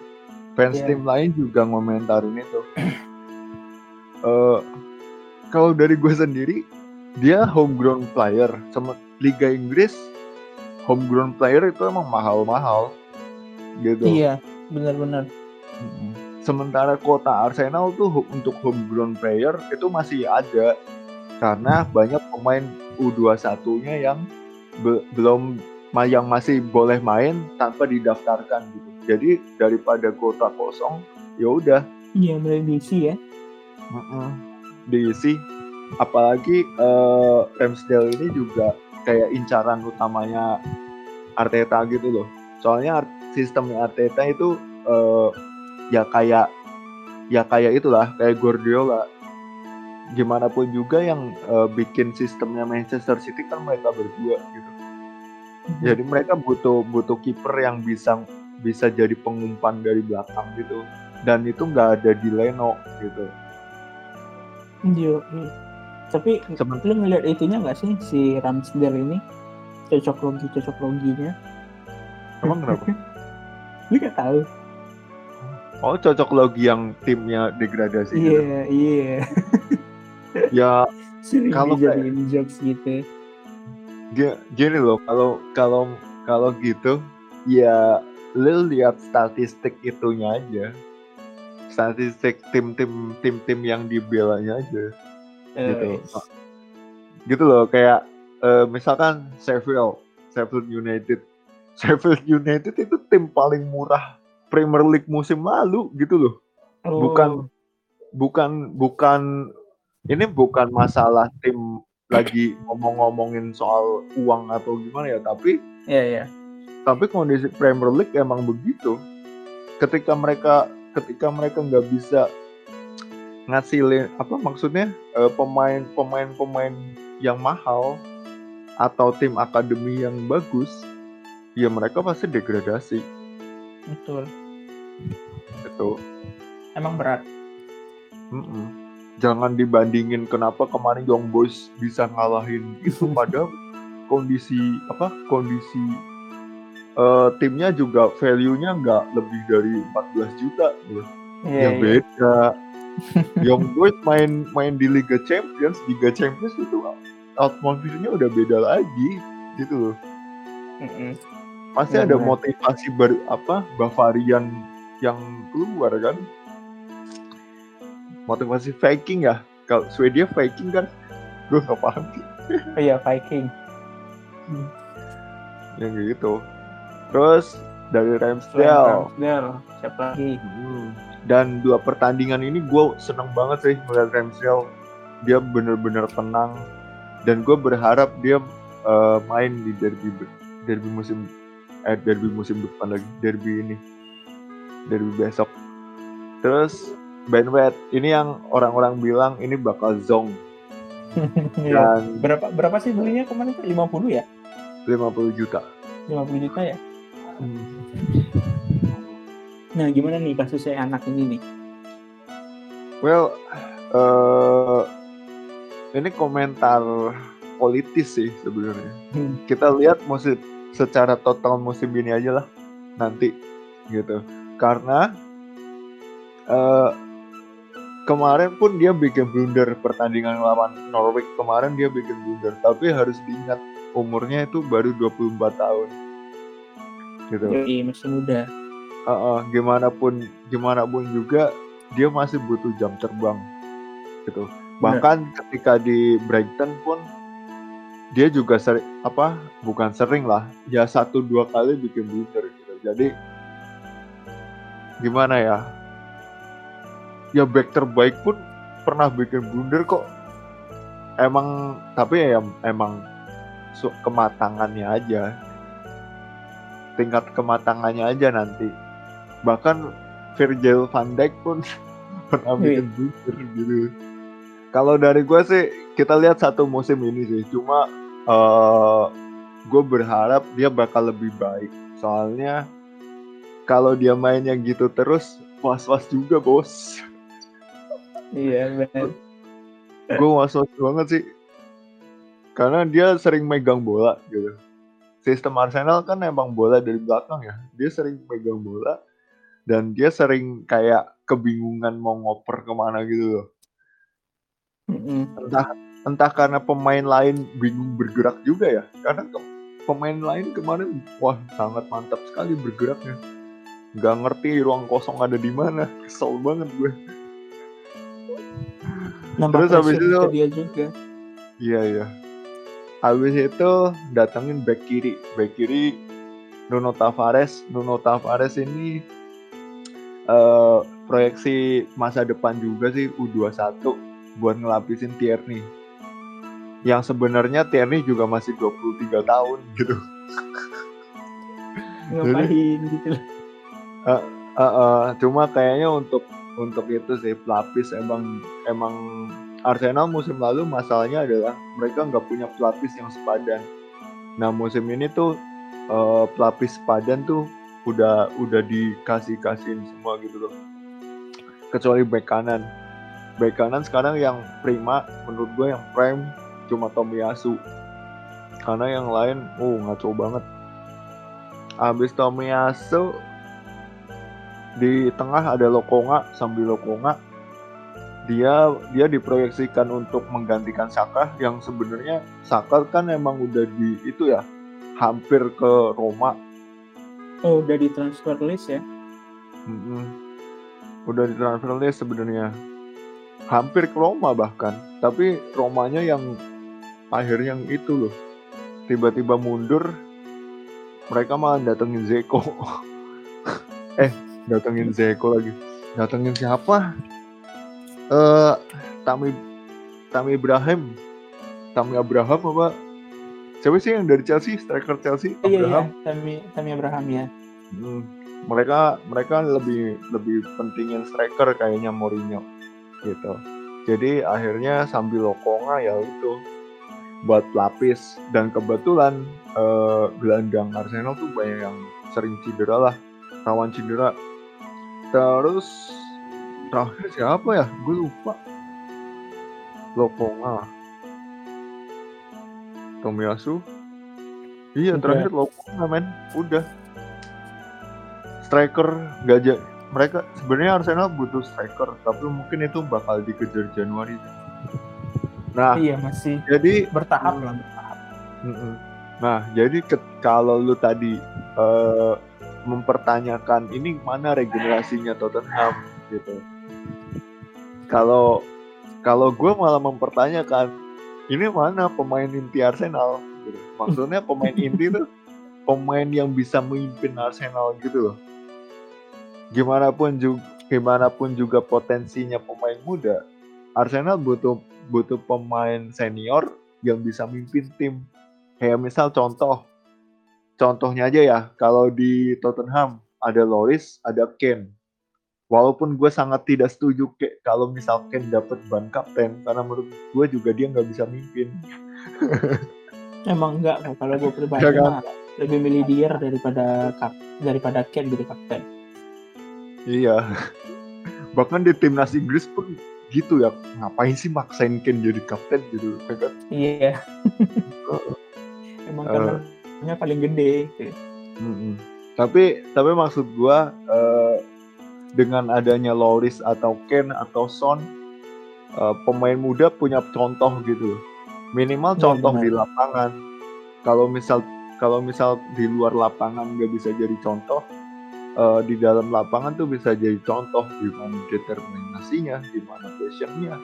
Fans yeah. tim lain juga ngomentarin itu. uh, kalau dari gue sendiri dia homegrown player sama Liga Inggris homegrown player itu emang mahal-mahal gitu. Iya, benar-benar. Sementara kota Arsenal tuh untuk homegrown player itu masih ada karena banyak pemain U21-nya yang be belum yang masih boleh main tanpa didaftarkan gitu. Jadi daripada kota kosong, ya udah. Iya, boleh diisi ya. Mm -mm. Diisi. Apalagi uh, Ramsdale ini juga kayak incaran utamanya Arteta gitu loh. Soalnya sistemnya Arteta itu uh, ya kayak ya kayak itulah kayak Guardiola. Gimana pun juga yang uh, bikin sistemnya Manchester City kan mereka berdua gitu. Mhm. Jadi mereka butuh butuh kiper yang bisa bisa jadi pengumpan dari belakang gitu. Dan itu nggak ada di Leno gitu. Iya. iya. Tapi Seben lu ngeliat itunya nggak sih si Ramsdale ini cocok logi cocok loginya? Emang kenapa? lu gak tahu? Oh cocok logi yang timnya degradasi. Iya gitu. iya. ya Sering Kalau kayak- dijadiin jokes gitu. Gi- gini loh kalau kalau kalau gitu ya lu lihat statistik itunya aja statistik tim-tim tim-tim yang dibelanya aja gitu Eh, gitu loh kayak eh, misalkan Sheffield Sheffield United Sheffield United itu tim paling murah Premier League musim lalu gitu loh. Oh, bukan bukan bukan ini bukan masalah tim lagi ngomong-ngomongin soal uang atau gimana ya tapi Iya, iya. tapi kondisi Premier League emang begitu. Ketika mereka ketika mereka nggak bisa ngasilin apa maksudnya eh, pemain pemain pemain yang mahal atau tim akademi yang bagus ya mereka pasti degradasi Betul. itu Emang berat. Mm-mm. jangan dibandingin kenapa kemarin Young Boys bisa ngalahin itu padahal kondisi apa kondisi eh, timnya juga value-nya nggak lebih dari 14 juta. Iya, ya iya. beda Young Boys main main di Liga Champions Liga Champions itu atmosfernya udah beda lagi gitu loh Mm-mm. Pasti Iya, ada benar. motivasi ber apa Bavarian yang keluar kan? Motivasi Viking ya? Kalau Swedia Viking kan? Gue nggak paham. Sih Oh iya, Viking. yang gitu. Terus dari Ramsdale. Ramsdale, siapa lagi? Hmm. dan dua pertandingan ini gue seneng banget sih melihat Ramsdale. Dia bener-bener tenang. Dan gue berharap dia eh, main di derby derby musim eh derby musim depan lagi derby ini derby besok terus Ben White ini yang orang-orang bilang ini bakal zong Iya. dan Berapa berapa sih belinya kemarin? tuh? 50 ya? 50 juta 50 juta ya? Nah, gimana nih kasusnya anak ini nih? Well, eh ini komentar politis sih sebenarnya. Hmm. Kita lihat musim secara total musim ini aja lah nanti gitu. Karena eh kemarin pun dia bikin blunder pertandingan lawan Norwich kemarin dia bikin blunder, tapi harus diingat umurnya itu baru 24 tahun. Gitu. Yoi, masih muda. Heeh, gimana pun gimana pun juga dia masih butuh jam terbang gitu bahkan ketika di Brighton pun dia juga sering apa bukan sering lah ya satu dua kali bikin blunder gitu. Jadi gimana ya? Ya back terbaik pun pernah bikin blunder kok. Emang tapi ya emang kematangannya aja. Tingkat kematangannya aja nanti. Bahkan Virgil van Dijk pun pernah bikin blunder gitu kalau dari gue sih kita lihat satu musim ini sih. Cuma eh gue berharap dia bakal lebih baik. Soalnya kalau dia mainnya gitu terus was-was juga bos. Iya, benar. gue was-was banget sih. Karena dia sering megang bola gitu. Sistem Arsenal kan emang bola dari belakang ya. Dia sering megang bola dan dia sering kayak kebingungan mau ngoper ke mana gitu loh Mm-mm. entah entah karena pemain lain bingung bergerak juga ya karena ke- pemain lain kemarin wah sangat mantap sekali bergeraknya nggak ngerti ruang kosong ada di mana kesel banget gue Nambah Terus habis itu- dia juga. Iya iya. Habis itu datengin back kiri. Back kiri Nuno Tavares. Nuno Tavares ini eh proyeksi masa depan juga sih U21 buat ngelapisin Tierney. Yang sebenarnya Tierney juga masih 23 tahun gitu. Ngapain gitu loh. Eh, eh, cuma kayaknya untuk untuk itu sih pelapis emang emang Arsenal musim lalu masalahnya adalah mereka nggak punya pelapis yang sepadan. Nah musim ini tuh eh, pelapis sepadan tuh udah udah dikasih kasihin semua gitu loh. Kecuali back kanan. Back kanan sekarang yang prima menurut gue yang prime cuma Tomiyasu. Karena yang lain, oh ngaco banget. Abis Tomiyasu di tengah ada Lokonga sambil Lokonga dia dia diproyeksikan untuk menggantikan Saka yang sebenarnya Saka kan emang udah di itu ya hampir ke Roma Oh, udah di transfer list ya? Mm-mm. udah di transfer list sebenarnya hampir ke Roma bahkan. Tapi Romanya yang akhirnya yang itu loh. Tiba-tiba mundur mereka malah datengin Zeko. Eh datengin Zeko lagi. Datengin siapa? Eh Tami Tami Ibrahim. Tami Abraham apa? Siapa sih yang dari Chelsea? Striker Chelsea? Oh, iya, iya. Abraham? Tami, Tami Abraham ya. Hmm, mereka mereka lebih lebih pentingin striker kayaknya Mourinho gitu. Jadi akhirnya sambil lokonga ya itu buat lapis dan kebetulan eh, gelandang Arsenal tuh banyak yang sering cedera lah, rawan cedera. Terus terakhir siapa ya? Gue lupa. Lokonga. Tomiyasu. Iya Udah. terakhir Lokonga men, udah striker ja- mereka sebenarnya Arsenal butuh striker tapi mungkin itu bakal dikejar Januari nah Iya, masih jadi bertahap lah, bertahap. mm-mm. nah jadi ke- kalau lu tadi eh, mempertanyakan ini mana regenerasinya Tottenham gitu kalau kalau gue malah mempertanyakan ini mana pemain inti Arsenal gitu. maksudnya pemain inti tuh pemain yang bisa memimpin Arsenal gitu loh gimana pun juga gimana pun juga potensinya pemain muda Arsenal butuh butuh pemain senior yang bisa mimpin tim kayak misal contoh contohnya aja ya kalau di Tottenham ada Loris ada Kane walaupun gue sangat tidak setuju kayak kalau misal Kane dapat ban kapten karena menurut gue juga dia nggak bisa mimpin Emang enggak kalau gue pribadi Ya kan? mah lebih milih Dier daripada kap, daripada Ken jadi kapten. Iya bahkan di timnas Inggris pun gitu ya ngapain sih maksain Kane jadi kapten gitu ya kan Iya. Emang Eh. kameranya paling gede. gitu. Mm-mm. Tapi tapi maksud gua eh, dengan adanya Loris atau Ken atau Son eh, pemain muda punya contoh gitu. Minimal Iya, contoh benar. di lapangan. Kalau misal kalau misal di luar lapangan nggak bisa jadi contoh, eh, di dalam lapangan tuh bisa jadi contoh gimana determinasinya, gimana passionnya,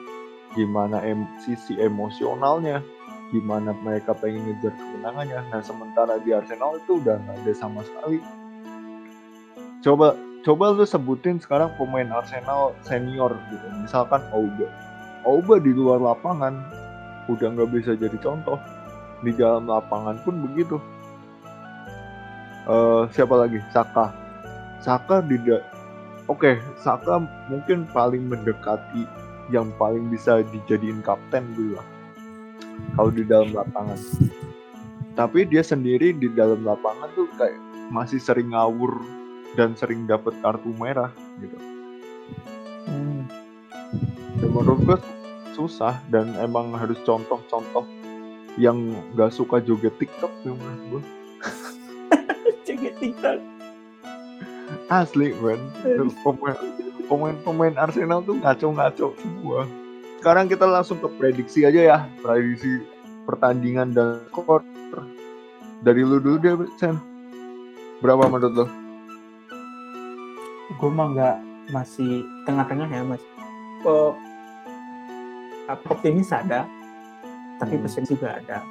gimana em- sisi emosionalnya, gimana mereka pengen ngejar kemenangannya. Nah sementara di Arsenal itu udah nggak ada sama sekali. Coba coba lu sebutin sekarang pemain Arsenal senior gitu. Misalkan Auba. Auba di luar lapangan udah nggak bisa jadi contoh. Di dalam lapangan pun begitu. Eh siapa lagi? Saka. Saka tidak. Oke, Saka mungkin paling mendekati yang paling bisa dijadiin kapten dulu lah. Kalau di dalam lapangan. Tapi dia sendiri di dalam lapangan tuh kayak masih sering ngawur dan sering dapat kartu merah gitu. Hmm. Dan menurut gue susah dan emang harus contoh-contoh yang nggak suka joget TikTok sih menurut gue. Joget TikTok. Asli men. Pemain pemain pemain Arsenal tuh ngaco-ngaco semua. Sekarang kita langsung ke prediksi aja ya, prediksi pertandingan dan skor. Dari lu dulu deh, Sen. Berapa menurut lo? Gue mah nggak masih tengah-tengah ya mas. Oh, optimis ada, tapi Hmm. pesimis juga ada.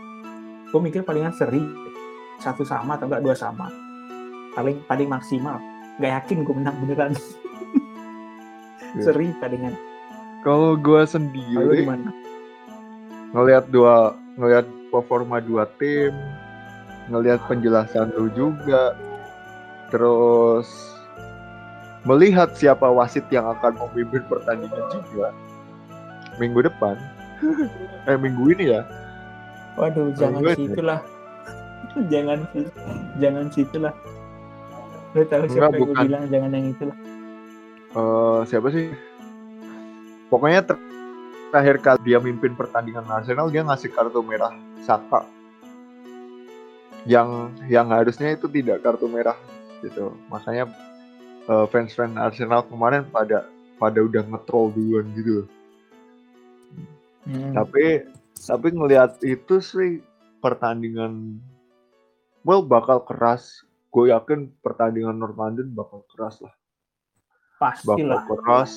Gue mikir palingan seri satu sama atau enggak dua sama. Paling paling maksimal. Gak yakin gue menang beneran. Iya. seri palingan. Kalau gue sendiri gimana? ngelihat dua ngelihat performa dua tim, ngelihat penjelasan lu juga, terus melihat siapa wasit yang akan memimpin pertandingan juga minggu depan. eh minggu ini ya. Waduh, jangan gue- situ lah. jangan jangan situ lah. Lu tahu Enggak, siapa yang gue bukan. bilang jangan yang itu lah. eh siapa sih? Pokoknya ter- terakhir kali dia mimpin pertandingan Arsenal dia ngasih kartu merah Saka. Yang yang harusnya itu tidak kartu merah gitu. Makanya eh, fans-fans Arsenal kemarin pada pada udah nge-troll duluan gitu. Hmm. Tapi tapi ngelihat itu sih pertandingan well bakal keras. Gue yakin pertandingan North London bakal keras lah. Pasti Bakal lah. keras.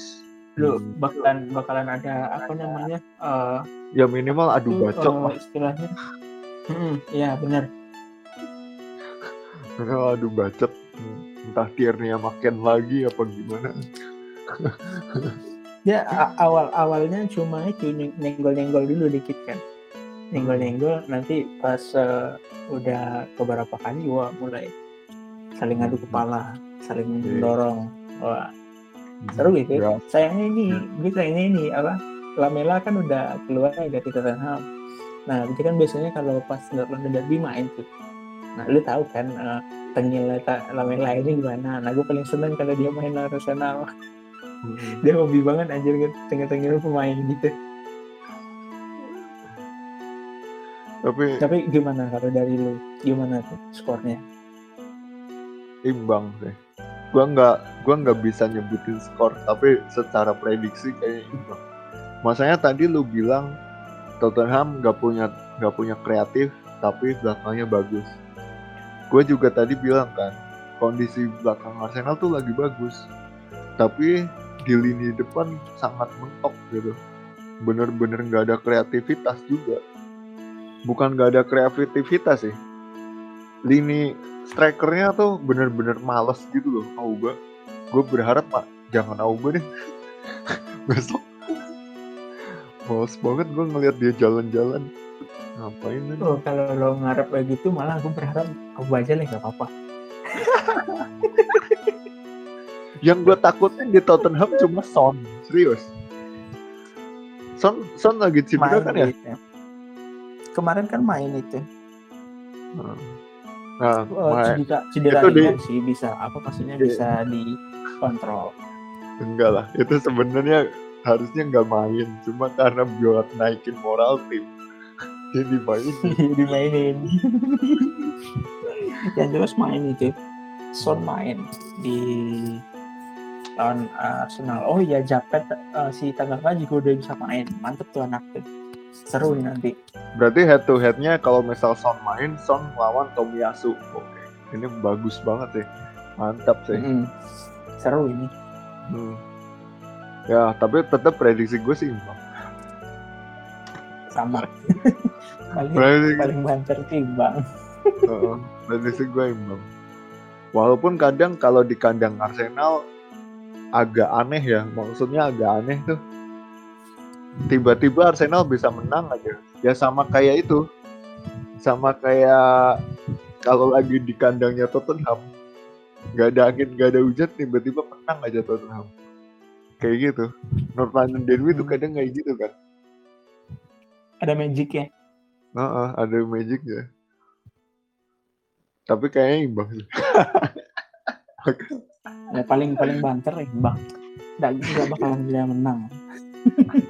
Lu Hmm. bakalan bakalan ada apa namanya? eh Ya minimal adu itu, bacot eh, lah. istilahnya. Hmm, ya benar. Minimal adu bacot. Hmm, Entah tiernya makin lagi apa gimana. Ya awal awalnya cuma itu nyenggol nyenggol dulu dikit kan. Nyenggol nyenggol nanti pas eh, udah beberapa kali wah mulai saling adu kepala, saling Iya. dorong. Wah seru gitu. Ya, Sayangnya ini, gue sayangnya ini apa? Lamela kan udah keluar dari Tottenham. Nah, itu kan biasanya kalau pas Dortmund Derby main tuh. Nah, lu tahu kan eh, tengil Lamela ini gimana? Nah, gue paling seneng kalau dia main Arsenal. hmm. Dia hobi banget anjir kan tengil-tengil pemain gitu. Tapi Tapi gimana kalau dari lu? Gimana tuh skornya? Imbang sih. Gua nggak gua nggak bisa nyebutin skor, tapi secara prediksi kayaknya imbang. Masanya tadi lu bilang Tottenham nggak punya nggak punya kreatif, tapi belakangnya bagus. Gue juga tadi bilang kan, kondisi belakang Arsenal tuh lagi bagus, tapi di lini depan sangat mentok gitu. Bener-bener nggak ada kreativitas juga. Bukan nggak ada kreativitas sih, lini strikernya tuh bener-bener males gitu loh Auba. Gue berharap pak jangan Auba deh. Besok. Males banget gue ngeliat dia jalan-jalan. Ngapain nih Oh, kalau lo ngarep kayak gitu malah gue berharap aku aja lah nggak apa-apa. yang gue takutin di Tottenham cuma Son. Serius. Son Son lagi cedera kan ya? Gitu. Kemarin kan main itu. Nah ma- cedera, cedera Itu di- sih bisa apa maksudnya Iya. bisa dikontrol. enggak lah itu sebenarnya harusnya nggak main cuma karena buat naikin moral tim dia dimainin dimainin. Yang jelas main itu. Son main di lawan Arsenal. Oh iya Japet eh, si Tagaka juga udah bisa main. Mantep tuh anak tuh. Seru nih nanti. Berarti head to headnya kalau misal Son main, Son lawan Tomiyasu. Oke, ini bagus banget sih, mantap sih. Mm-mm. Seru ini. Hmm. Ya, tapi tetap prediksi gue sih imbang. Sama. paling Prediksi, paling banter timbang. Heeh, prediksi gue imbang. Walaupun kadang kalau di kandang Arsenal agak aneh ya, maksudnya agak aneh tuh. Tiba-tiba Arsenal bisa menang aja. Ya sama kayak itu. Sama kayak kalau lagi di kandangnya Tottenham. Gak ada angin, gak ada hujan, tiba-tiba menang aja Tottenham. Kayak gitu. North London Derby tuh kadang kayak gitu kan. Ada magicnya. Heeh, ada magic ya. Tapi kayaknya imbang sih. Ya, paling paling banter imbang. Nggak, nggak bakalan dia menang.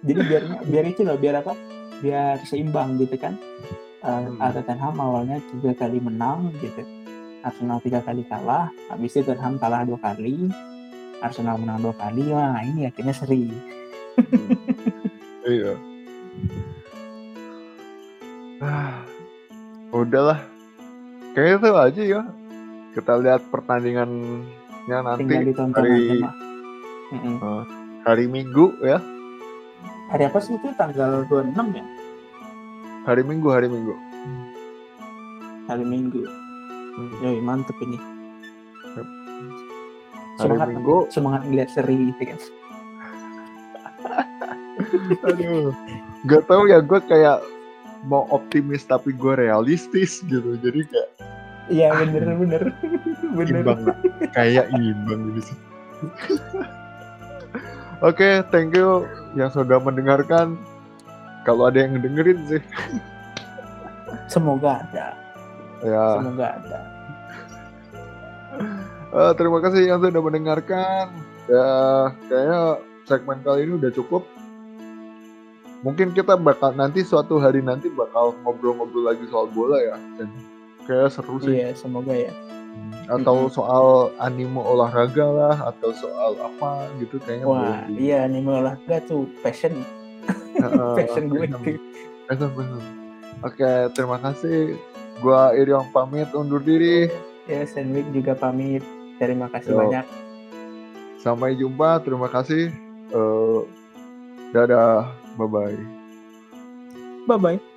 Jadi biar biar itu loh, biar apa? Biar seimbang gitu kan. Uh, Hmm. Tottenham awalnya tiga kali menang gitu. Arsenal tiga kali kalah, habis itu Tottenham kalah dua kali, Arsenal menang dua kali, wah ini akhirnya seri. Iya. Ah, udahlah. Kayaknya itu aja ya. Kita lihat pertandingannya nanti hari aja mah. Mm-mm. hari Minggu ya. Hari apa sih itu tanggal 26 ya? Hari Minggu, hari Minggu. Hari Minggu. Hmm. Yoi, mantep ini. Yep. Hari Semangat, Minggu. semangat ngeliat seri gitu kan. Aduh. Gak tau ya gue kayak mau optimis tapi gue realistis gitu. Jadi kayak Iya bener bener bener. imbang lah. kayak imbang gitu sih. Oke, thank you yang sudah mendengarkan. Kalau ada yang ngedengerin sih, Semoga ada, ya semoga ada. eh, terima kasih yang sudah mendengarkan. Ya, kayaknya segmen kali ini udah cukup. Mungkin kita bakal nanti suatu hari nanti bakal ngobrol-ngobrol lagi soal bola ya. Dan kayak seru sih. Iya semoga ya. Atau Mm-mm. soal anime olahraga lah, atau soal apa gitu kayaknya Wah boleh. iya anime olahraga tuh passion Heeh, passion gue itu passion. Oke, terima kasih. Gua Iriong pamit undur diri. ya Sandwich juga pamit terima kasih Yo. banyak Sampai jumpa. Terima kasih. Eh, dadah. Bye bye. bye bye